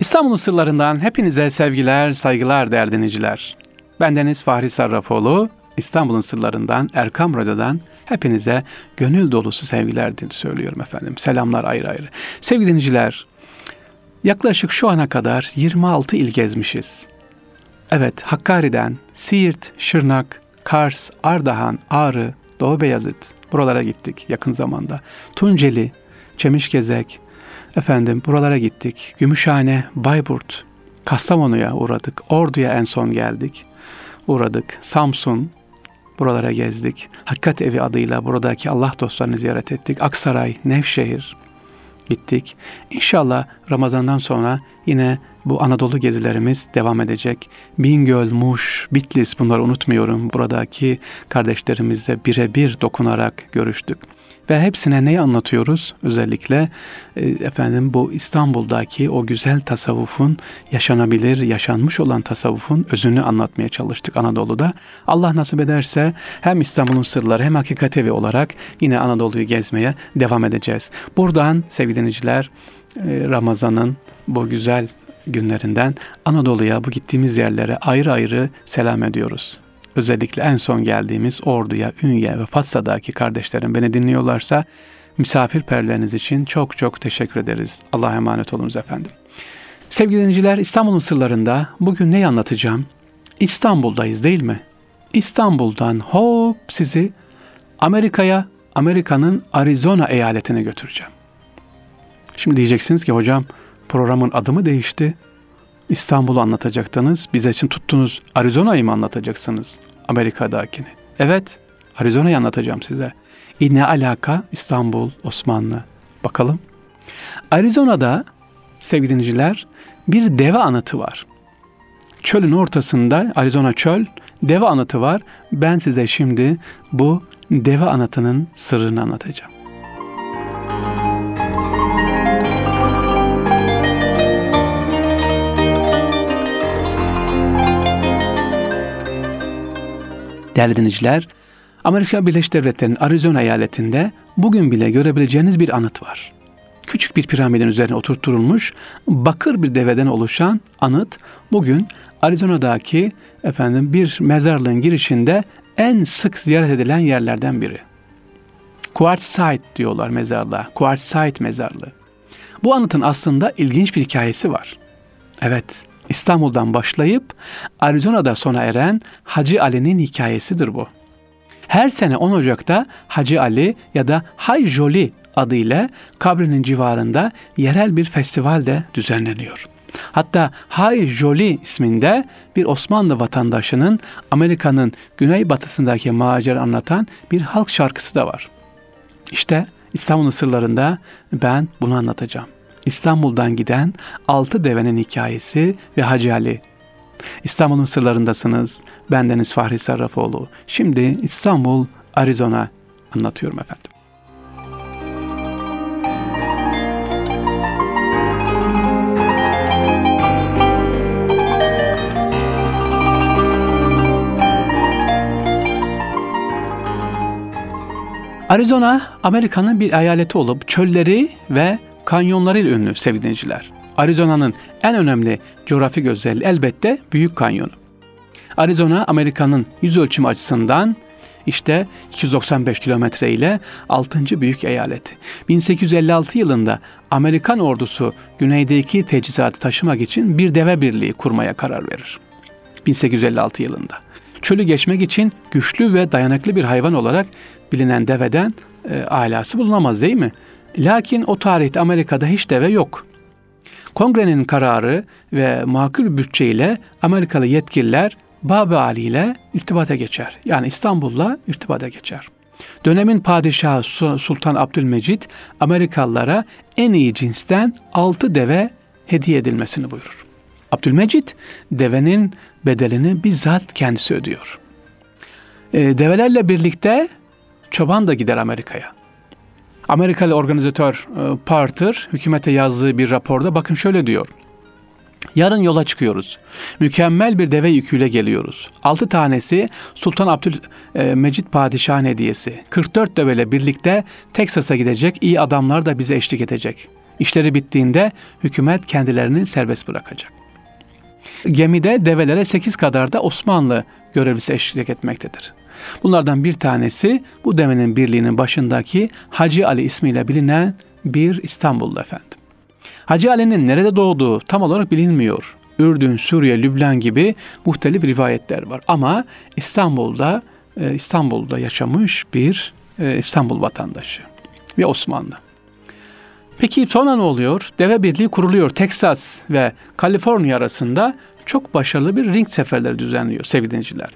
İstanbul'un sırlarından hepinize sevgiler, saygılar değerli dinleyiciler. Bendeniz Fahri Sarrafoğlu, İstanbul'un sırlarından Erkam Radyo'dan hepinize gönül dolusu sevgiler söylüyorum efendim. Selamlar ayrı ayrı. Sevgili dinleyiciler, yaklaşık şu ana kadar 26 il gezmişiz. Evet, Hakkari'den Siirt, Şırnak, Kars, Ardahan, Ağrı, Doğu Beyazıt buralara gittik yakın zamanda. Tunceli, Çemişgezek, efendim buralara gittik. Gümüşhane, Bayburt, Kastamonu'ya uğradık. Ordu'ya en son geldik. Uğradık. Samsun, buralara gezdik. Hakikat Evi adıyla buradaki Allah dostlarını ziyaret ettik. Aksaray, Nevşehir gittik. İnşallah Ramazan'dan sonra yine bu Anadolu gezilerimiz devam edecek. Bingöl, Muş, Bitlis bunları unutmuyorum. Buradaki kardeşlerimizle birebir dokunarak görüştük. Ve hepsine neyi anlatıyoruz? Özellikle e, efendim bu İstanbul'daki o güzel tasavvufun yaşanabilir, yaşanmış olan tasavvufun özünü anlatmaya çalıştık Anadolu'da. Allah nasip ederse hem İstanbul'un sırları hem hakikat evi olarak yine Anadolu'yu gezmeye devam edeceğiz. Buradan sevgili dinleyiciler e, Ramazan'ın bu güzel günlerinden Anadolu'ya bu gittiğimiz yerlere ayrı ayrı selam ediyoruz özellikle en son geldiğimiz Ordu'ya, Ünye ve Fatsa'daki kardeşlerim beni dinliyorlarsa misafirperleriniz için çok çok teşekkür ederiz. Allah'a emanet olunuz efendim. Sevgili dinleyiciler İstanbul'un sırlarında bugün neyi anlatacağım? İstanbul'dayız değil mi? İstanbul'dan hop sizi Amerika'ya, Amerika'nın Arizona eyaletine götüreceğim. Şimdi diyeceksiniz ki hocam programın adı mı değişti? İstanbul'u anlatacaktınız. Bize için tuttunuz Arizona'yı mı anlatacaksınız? Amerika'dakini. Evet, Arizona'yı anlatacağım size. E ne alaka İstanbul, Osmanlı? Bakalım. Arizona'da sevgili dinleyiciler bir deve anıtı var. Çölün ortasında Arizona çöl deve anıtı var. Ben size şimdi bu deve anıtının sırrını anlatacağım. Değerli dinleyiciler, Amerika Birleşik Devletleri'nin Arizona eyaletinde bugün bile görebileceğiniz bir anıt var. Küçük bir piramidin üzerine oturtulmuş bakır bir deveden oluşan anıt bugün Arizona'daki efendim bir mezarlığın girişinde en sık ziyaret edilen yerlerden biri. Quartzsite diyorlar mezarlığa. Quartzsite mezarlığı. Bu anıtın aslında ilginç bir hikayesi var. Evet, İstanbul'dan başlayıp Arizona'da sona eren Hacı Ali'nin hikayesidir bu. Her sene 10 Ocak'ta Hacı Ali ya da Hay Joli adıyla kabrinin civarında yerel bir festival de düzenleniyor. Hatta Hay Joli isminde bir Osmanlı vatandaşının Amerika'nın güneybatısındaki macera anlatan bir halk şarkısı da var. İşte İstanbul'un sırlarında ben bunu anlatacağım. İstanbul'dan giden altı devenin hikayesi ve Hacı Ali. İstanbul'un sırlarındasınız. Bendeniz Fahri Sarrafoğlu. Şimdi İstanbul, Arizona anlatıyorum efendim. Arizona, Amerika'nın bir eyaleti olup çölleri ve kanyonlarıyla ünlü sevgili. Arizona'nın en önemli coğrafik özelliği elbette Büyük Kanyonu. Arizona Amerika'nın yüz ölçümü açısından işte 295 kilometre ile 6. büyük eyaleti. 1856 yılında Amerikan ordusu güneydeki teçhizatı taşımak için bir deve birliği kurmaya karar verir. 1856 yılında. Çölü geçmek için güçlü ve dayanıklı bir hayvan olarak bilinen deveden e, alası bulunamaz değil mi? Lakin o tarihte Amerika'da hiç deve yok. Kongrenin kararı ve makul bütçe ile Amerikalı yetkililer Babı Ali ile irtibata geçer. Yani İstanbul'la irtibata geçer. Dönemin padişahı Sultan Abdülmecit Amerikalılara en iyi cinsten altı deve hediye edilmesini buyurur. Abdülmecit devenin bedelini bizzat kendisi ödüyor. E, develerle birlikte çoban da gider Amerika'ya. Amerikalı organizatör e, Parter hükümete yazdığı bir raporda bakın şöyle diyor. Yarın yola çıkıyoruz. Mükemmel bir deve yüküyle geliyoruz. 6 tanesi Sultan Abdülmecit e, Padişah'ın hediyesi. 44 deveyle birlikte Teksas'a gidecek iyi adamlar da bize eşlik edecek. İşleri bittiğinde hükümet kendilerini serbest bırakacak. Gemide develere 8 kadar da Osmanlı görevlisi eşlik etmektedir. Bunlardan bir tanesi bu devenin birliğinin başındaki Hacı Ali ismiyle bilinen bir İstanbullu efendim. Hacı Ali'nin nerede doğduğu tam olarak bilinmiyor. Ürdün, Suriye, Lübnan gibi muhtelif rivayetler var. Ama İstanbul'da e, İstanbul'da yaşamış bir e, İstanbul vatandaşı ve Osmanlı. Peki sonra ne oluyor? Deve Birliği kuruluyor. Texas ve Kaliforniya arasında çok başarılı bir ring seferleri düzenliyor sevgili dinleyiciler.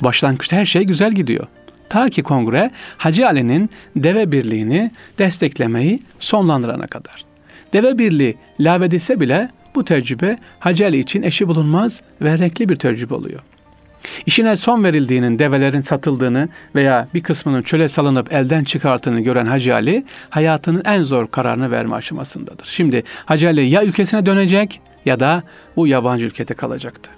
Başlangıçta her şey güzel gidiyor. Ta ki kongre Hacı Ali'nin deve birliğini desteklemeyi sonlandırana kadar. Deve birliği lağvedilse bile bu tecrübe Hacı Ali için eşi bulunmaz ve renkli bir tecrübe oluyor. İşine son verildiğinin develerin satıldığını veya bir kısmının çöle salınıp elden çıkarttığını gören Hacı Ali hayatının en zor kararını verme aşamasındadır. Şimdi Hacı Ali ya ülkesine dönecek ya da bu yabancı ülkede kalacaktı.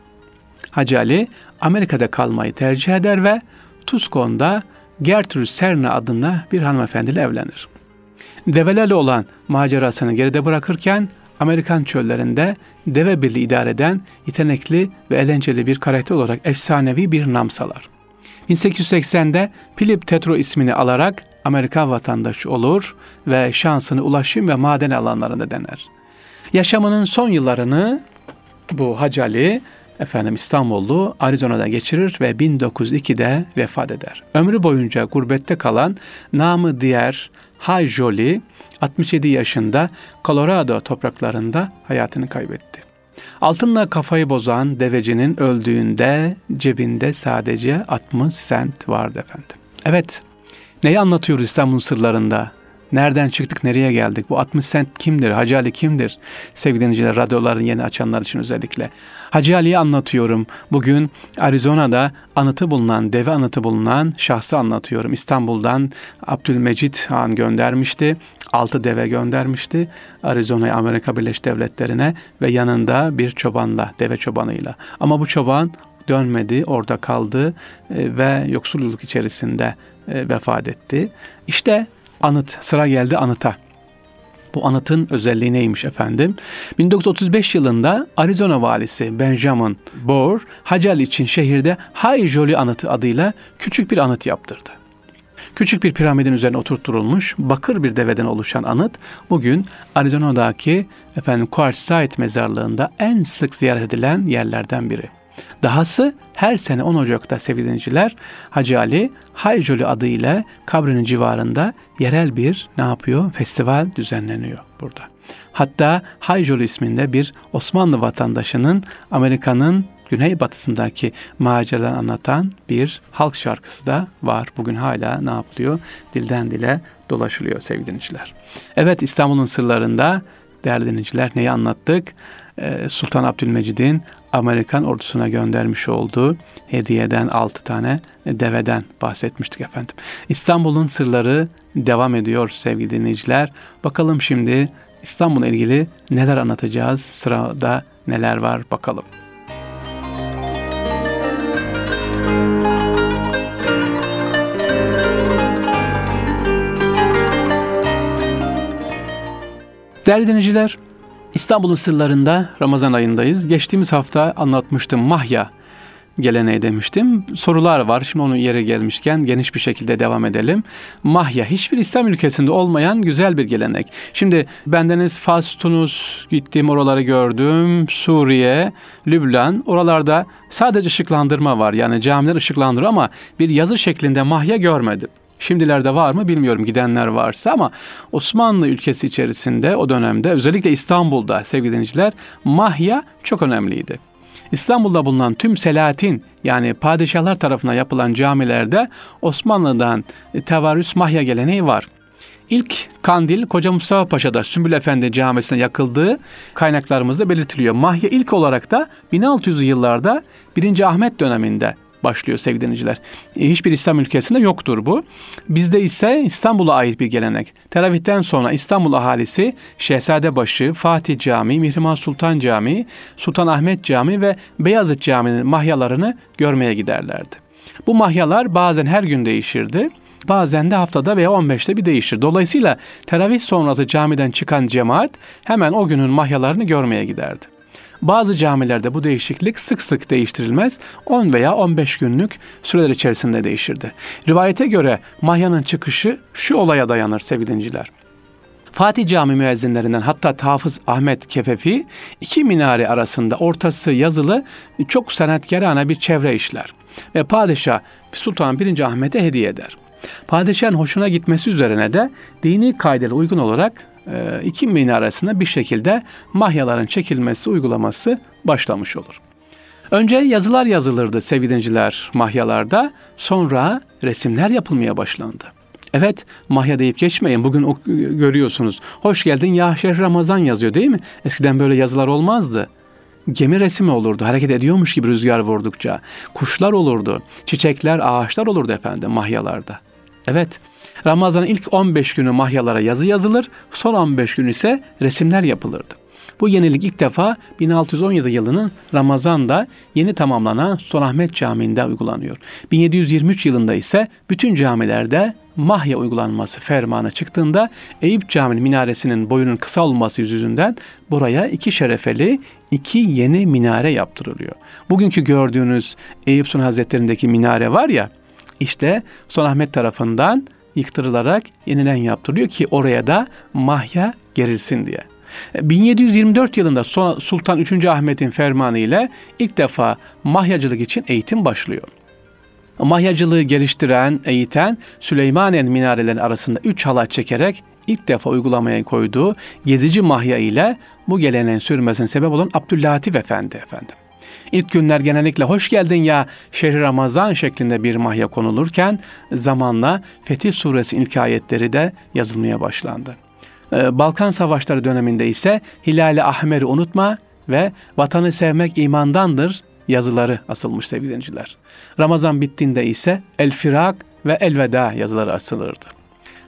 Hacı Ali Amerika'da kalmayı tercih eder ve Tuscon'da Gertrude Serna adında bir hanımefendiyle evlenir. Develerle olan macerasını geride bırakırken Amerikan çöllerinde deve birliği idare eden yetenekli ve eğlenceli bir karakter olarak efsanevi bir nam salar. 1880'de Philip Tetro ismini alarak Amerikan vatandaşı olur ve şansını ulaşım ve maden alanlarında dener. Yaşamının son yıllarını bu Hacı efendim İstanbullu Arizona'da geçirir ve 1902'de vefat eder. Ömrü boyunca gurbette kalan namı diğer Hay Jolie 67 yaşında Colorado topraklarında hayatını kaybetti. Altınla kafayı bozan devecinin öldüğünde cebinde sadece 60 sent vardı efendim. Evet, neyi anlatıyoruz İstanbul sırlarında? Nereden çıktık, nereye geldik? Bu 60 sent kimdir? Hacı Ali kimdir? Sevgili dinleyiciler, radyoların yeni açanlar için özellikle. Hacı Ali'yi anlatıyorum. Bugün Arizona'da anıtı bulunan, deve anıtı bulunan şahsı anlatıyorum. İstanbul'dan Abdülmecit Han göndermişti. Altı deve göndermişti. Arizona'ya Amerika Birleşik Devletleri'ne ve yanında bir çobanla, deve çobanıyla. Ama bu çoban dönmedi, orada kaldı e, ve yoksulluk içerisinde e, vefat etti. İşte anıt, sıra geldi anıta. Bu anıtın özelliği neymiş efendim? 1935 yılında Arizona valisi Benjamin Bohr, Hacal için şehirde Hay Jolie anıtı adıyla küçük bir anıt yaptırdı. Küçük bir piramidin üzerine oturtturulmuş bakır bir deveden oluşan anıt bugün Arizona'daki efendim Quartzsite mezarlığında en sık ziyaret edilen yerlerden biri. Dahası her sene 10 Ocak'ta sevgili Hacı Ali Haycoli adıyla kabrinin civarında yerel bir ne yapıyor? Festival düzenleniyor burada. Hatta Haycoli isminde bir Osmanlı vatandaşının Amerika'nın güneybatısındaki maceralarını anlatan bir halk şarkısı da var. Bugün hala ne yapılıyor? Dilden dile dolaşılıyor sevgili dinleyiciler. Evet İstanbul'un sırlarında değerli dinleyiciler neyi anlattık? Ee, Sultan Abdülmecid'in Amerikan ordusuna göndermiş olduğu hediyeden 6 tane deveden bahsetmiştik efendim. İstanbul'un sırları devam ediyor sevgili dinleyiciler. Bakalım şimdi İstanbul'la ilgili neler anlatacağız? Sırada neler var bakalım. Değerli dinleyiciler, İstanbul'un sırlarında Ramazan ayındayız. Geçtiğimiz hafta anlatmıştım Mahya geleneği demiştim. Sorular var. Şimdi onun yere gelmişken geniş bir şekilde devam edelim. Mahya hiçbir İslam ülkesinde olmayan güzel bir gelenek. Şimdi bendeniz Fas, Tunus gittim oraları gördüm. Suriye, Lübnan oralarda sadece ışıklandırma var. Yani camiler ışıklandırıyor ama bir yazı şeklinde mahya görmedim. Şimdilerde var mı bilmiyorum gidenler varsa ama Osmanlı ülkesi içerisinde o dönemde özellikle İstanbul'da sevgili dinleyiciler mahya çok önemliydi. İstanbul'da bulunan tüm Selatin yani padişahlar tarafından yapılan camilerde Osmanlı'dan tevarüs mahya geleneği var. İlk kandil Koca Mustafa Paşa'da Sümbül Efendi Camisi'ne yakıldığı kaynaklarımızda belirtiliyor. Mahya ilk olarak da 1600'lü yıllarda 1. Ahmet döneminde başlıyor sevgili dinleyiciler. E, hiçbir İslam ülkesinde yoktur bu. Bizde ise İstanbul'a ait bir gelenek. Teravihten sonra İstanbul ahalisi Şehzadebaşı, Fatih Camii, Mihrimah Sultan Camii, Sultan Ahmet Camii ve Beyazıt Camii'nin mahyalarını görmeye giderlerdi. Bu mahyalar bazen her gün değişirdi. Bazen de haftada veya 15'te bir değişir. Dolayısıyla teravih sonrası camiden çıkan cemaat hemen o günün mahyalarını görmeye giderdi. Bazı camilerde bu değişiklik sık sık değiştirilmez, 10 veya 15 günlük süreler içerisinde değişirdi. Rivayete göre mahyanın çıkışı şu olaya dayanır sevgili Fatih Cami müezzinlerinden hatta Tafız Ahmet Kefefi iki minare arasında ortası yazılı çok sanatkarane bir çevre işler. Ve padişah Sultan 1. Ahmet'e hediye eder. Padişahın hoşuna gitmesi üzerine de dini kaidelere uygun olarak e, iki minarasında bir şekilde mahyaların çekilmesi, uygulaması başlamış olur. Önce yazılar yazılırdı sevgilinciler mahyalarda, sonra resimler yapılmaya başlandı. Evet, mahya deyip geçmeyin. Bugün o, görüyorsunuz. Hoş geldin ya şehir Ramazan yazıyor değil mi? Eskiden böyle yazılar olmazdı. Gemi resmi olurdu. Hareket ediyormuş gibi rüzgar vurdukça. Kuşlar olurdu. Çiçekler, ağaçlar olurdu efendim mahyalarda. Evet. Ramazan'ın ilk 15 günü mahyalara yazı yazılır, son 15 gün ise resimler yapılırdı. Bu yenilik ilk defa 1617 yılının Ramazan'da yeni tamamlanan Sultanahmet Camii'nde uygulanıyor. 1723 yılında ise bütün camilerde mahya uygulanması fermanı çıktığında Eyüp Camii minaresinin boyunun kısa olması yüzünden buraya iki şerefeli iki yeni minare yaptırılıyor. Bugünkü gördüğünüz Eyüp Sultan Hazretleri'ndeki minare var ya işte Sultanahmet tarafından yıktırılarak yeniden yaptırılıyor ki oraya da mahya gerilsin diye. 1724 yılında Sultan 3. Ahmet'in fermanı ile ilk defa mahyacılık için eğitim başlıyor. Mahyacılığı geliştiren, eğiten Süleymaniye minarelerinin arasında üç halat çekerek ilk defa uygulamaya koyduğu gezici mahya ile bu geleneğin sürmesine sebep olan Abdüllatif Efendi efendim. İlk günler genellikle hoş geldin ya şehri Ramazan şeklinde bir mahya konulurken zamanla Fetih Suresi ilk ayetleri de yazılmaya başlandı. Ee, Balkan Savaşları döneminde ise Hilal-i Ahmer'i unutma ve vatanı sevmek imandandır yazıları asılmış sevgili dinleyiciler. Ramazan bittiğinde ise El Firak ve Elveda yazıları asılırdı.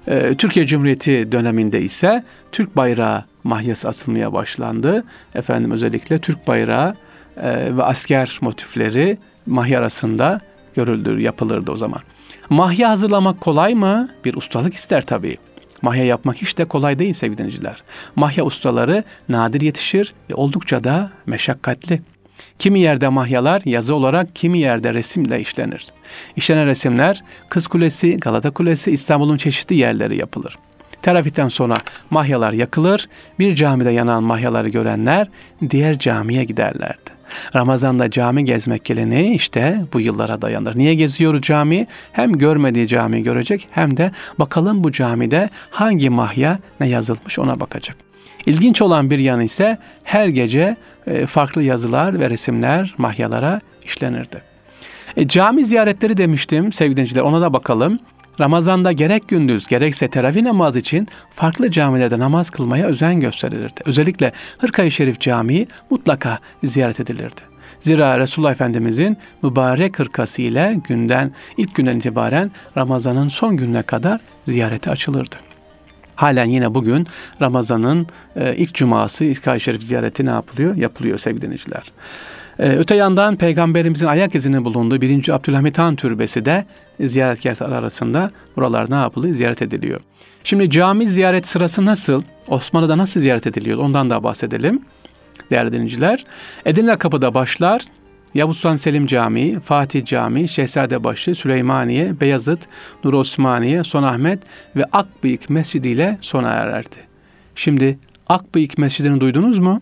Ee, Türkiye Cumhuriyeti döneminde ise Türk bayrağı mahyası asılmaya başlandı. Efendim özellikle Türk bayrağı e, ve asker motifleri mahya arasında görüldür, yapılırdı o zaman. Mahya hazırlamak kolay mı? Bir ustalık ister tabii. Mahya yapmak hiç de kolay değil sevgili dinleyiciler. Mahya ustaları nadir yetişir ve oldukça da meşakkatli. Kimi yerde mahyalar yazı olarak, kimi yerde resimle işlenir. İşlenen resimler Kız Kulesi, Galata Kulesi, İstanbul'un çeşitli yerleri yapılır. Terafitten sonra mahyalar yakılır, bir camide yanan mahyaları görenler diğer camiye giderlerdi. Ramazan'da cami gezmek geleneği işte bu yıllara dayanır. Niye geziyoruz cami? Hem görmediği camiyi görecek hem de bakalım bu camide hangi mahya ne yazılmış ona bakacak. İlginç olan bir yanı ise her gece e, farklı yazılar ve resimler mahyalara işlenirdi. E, cami ziyaretleri demiştim sevgili dinleyiciler ona da bakalım. Ramazanda gerek gündüz gerekse teravih namaz için farklı camilerde namaz kılmaya özen gösterilirdi. Özellikle Hırkayı Şerif Camii mutlaka ziyaret edilirdi. Zira Resulullah Efendimizin mübarek hırkası ile günden ilk günden itibaren Ramazan'ın son gününe kadar ziyarete açılırdı. Halen yine bugün Ramazan'ın e, ilk cuması İlkay Şerif ziyareti ne yapılıyor? Yapılıyor sevgili dinleyiciler. Ee, öte yandan peygamberimizin ayak izinin bulunduğu 1. Abdülhamit Han Türbesi de ziyaretgahlar arasında buralar ne yapılıyor? Ziyaret ediliyor. Şimdi cami ziyaret sırası nasıl? Osmanlı'da nasıl ziyaret ediliyor? Ondan da bahsedelim. Değerli dinleyiciler. Edirne Kapı'da başlar. Yavuz Sultan Selim Camii, Fatih Camii, Şehzadebaşı, Süleymaniye, Beyazıt, Nur Osmaniye, Son Ahmet ve Akbıyık Mescidi ile sona ererdi. Şimdi Akbıyık Mescidi'ni duydunuz mu?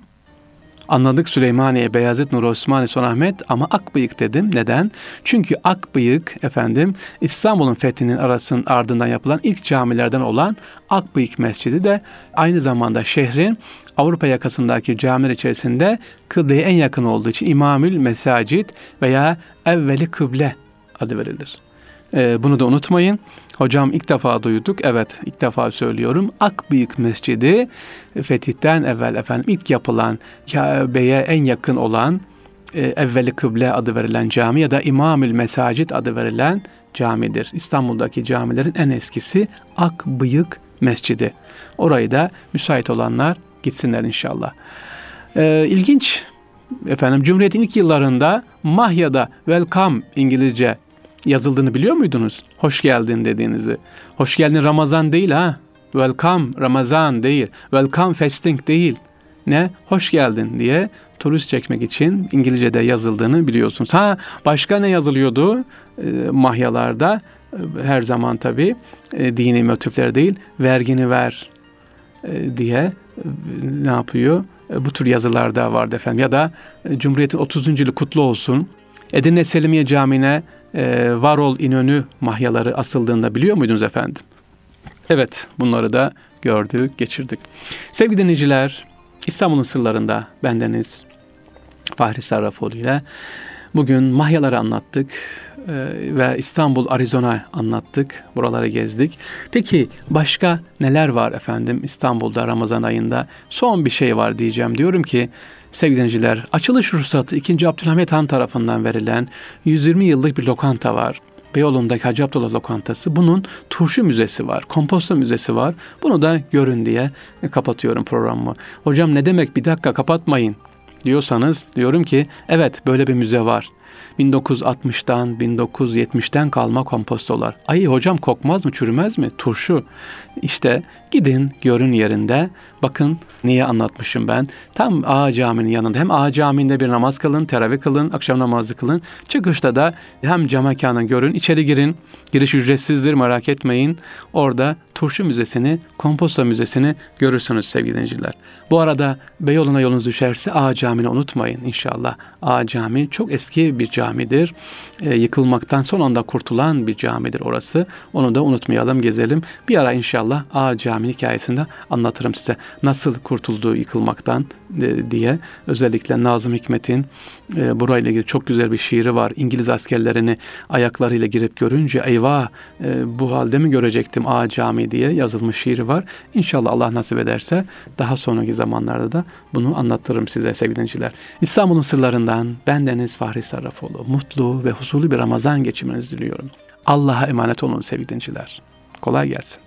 Anladık Süleymaniye, Beyazıt, Nur Osmani, Son Ahmet ama Akbıyık dedim. Neden? Çünkü Akbıyık efendim İstanbul'un fethinin arasının ardından yapılan ilk camilerden olan Akbıyık Mescidi de aynı zamanda şehrin Avrupa yakasındaki camiler içerisinde kıbleye en yakın olduğu için İmamül Mesacid veya Evveli Kıble adı verilir. Ee, bunu da unutmayın. Hocam ilk defa duyduk. Evet ilk defa söylüyorum. Akbıyık Mescidi fetihten evvel efendim ilk yapılan Kabe'ye en yakın olan e, evveli kıble adı verilen cami ya da İmamül Mesacit adı verilen camidir. İstanbul'daki camilerin en eskisi Akbıyık Mescidi. Orayı da müsait olanlar gitsinler inşallah. Ee, ilginç efendim Cumhuriyet'in ilk yıllarında Mahya'da welcome İngilizce yazıldığını biliyor muydunuz? Hoş geldin dediğinizi. Hoş geldin Ramazan değil ha. Welcome Ramazan değil. Welcome fasting değil. Ne? Hoş geldin diye turist çekmek için İngilizce'de yazıldığını biliyorsunuz. Ha başka ne yazılıyordu e, mahyalarda? E, her zaman tabii e, dini motifler değil. Vergini ver e, diye e, ne yapıyor? E, bu tür yazılar da vardı efendim. Ya da e, Cumhuriyet'in 30. yılı kutlu olsun. Edirne Selimiye Camii'ne e, Varol İnönü mahyaları asıldığında biliyor muydunuz efendim? Evet, bunları da gördük, geçirdik. Sevgili dinleyiciler, İstanbul'un sırlarında bendeniz Fahri Sarrafoğlu ile bugün mahyaları anlattık ve İstanbul, Arizona anlattık. Buraları gezdik. Peki başka neler var efendim İstanbul'da Ramazan ayında? Son bir şey var diyeceğim. Diyorum ki sevgili açılış ruhsatı 2. Abdülhamit Han tarafından verilen 120 yıllık bir lokanta var. Beyoğlu'ndaki Hacı Abdullah Lokantası. Bunun turşu müzesi var, komposto müzesi var. Bunu da görün diye kapatıyorum programımı. Hocam ne demek bir dakika kapatmayın diyorsanız diyorum ki evet böyle bir müze var. 1960'dan 1970'ten kalma kompostolar. Ay hocam kokmaz mı çürümez mi? Turşu. İşte gidin görün yerinde. Bakın niye anlatmışım ben. Tam A caminin yanında. Hem A camiinde bir namaz kılın, teravih kılın, akşam namazı kılın. Çıkışta da hem cam mekanı görün, içeri girin. Giriş ücretsizdir merak etmeyin. Orada Turşu Müzesi'ni, Komposto Müzesi'ni görürsünüz sevgili dinleyiciler. Bu arada Beyoğlu'na yolunuz düşerse A Camii'ni unutmayın inşallah. A Camii çok eski bir camidir. E, yıkılmaktan son anda kurtulan bir camidir orası. Onu da unutmayalım, gezelim. Bir ara inşallah A Camii hikayesinde anlatırım size. Nasıl kurtulduğu yıkılmaktan e, diye. Özellikle Nazım Hikmet'in e, burayla ilgili çok güzel bir şiiri var. İngiliz askerlerini ayaklarıyla girip görünce eyvah e, bu halde mi görecektim A Camii diye yazılmış şiiri var. İnşallah Allah nasip ederse daha sonraki zamanlarda da bunu anlatırım size sevgili dinleyiciler. İstanbul'un sırlarından ben Deniz Fahri Sarrafoğlu. Mutlu ve huzurlu bir Ramazan geçirmenizi diliyorum. Allah'a emanet olun sevgili dinleyiciler. Kolay gelsin.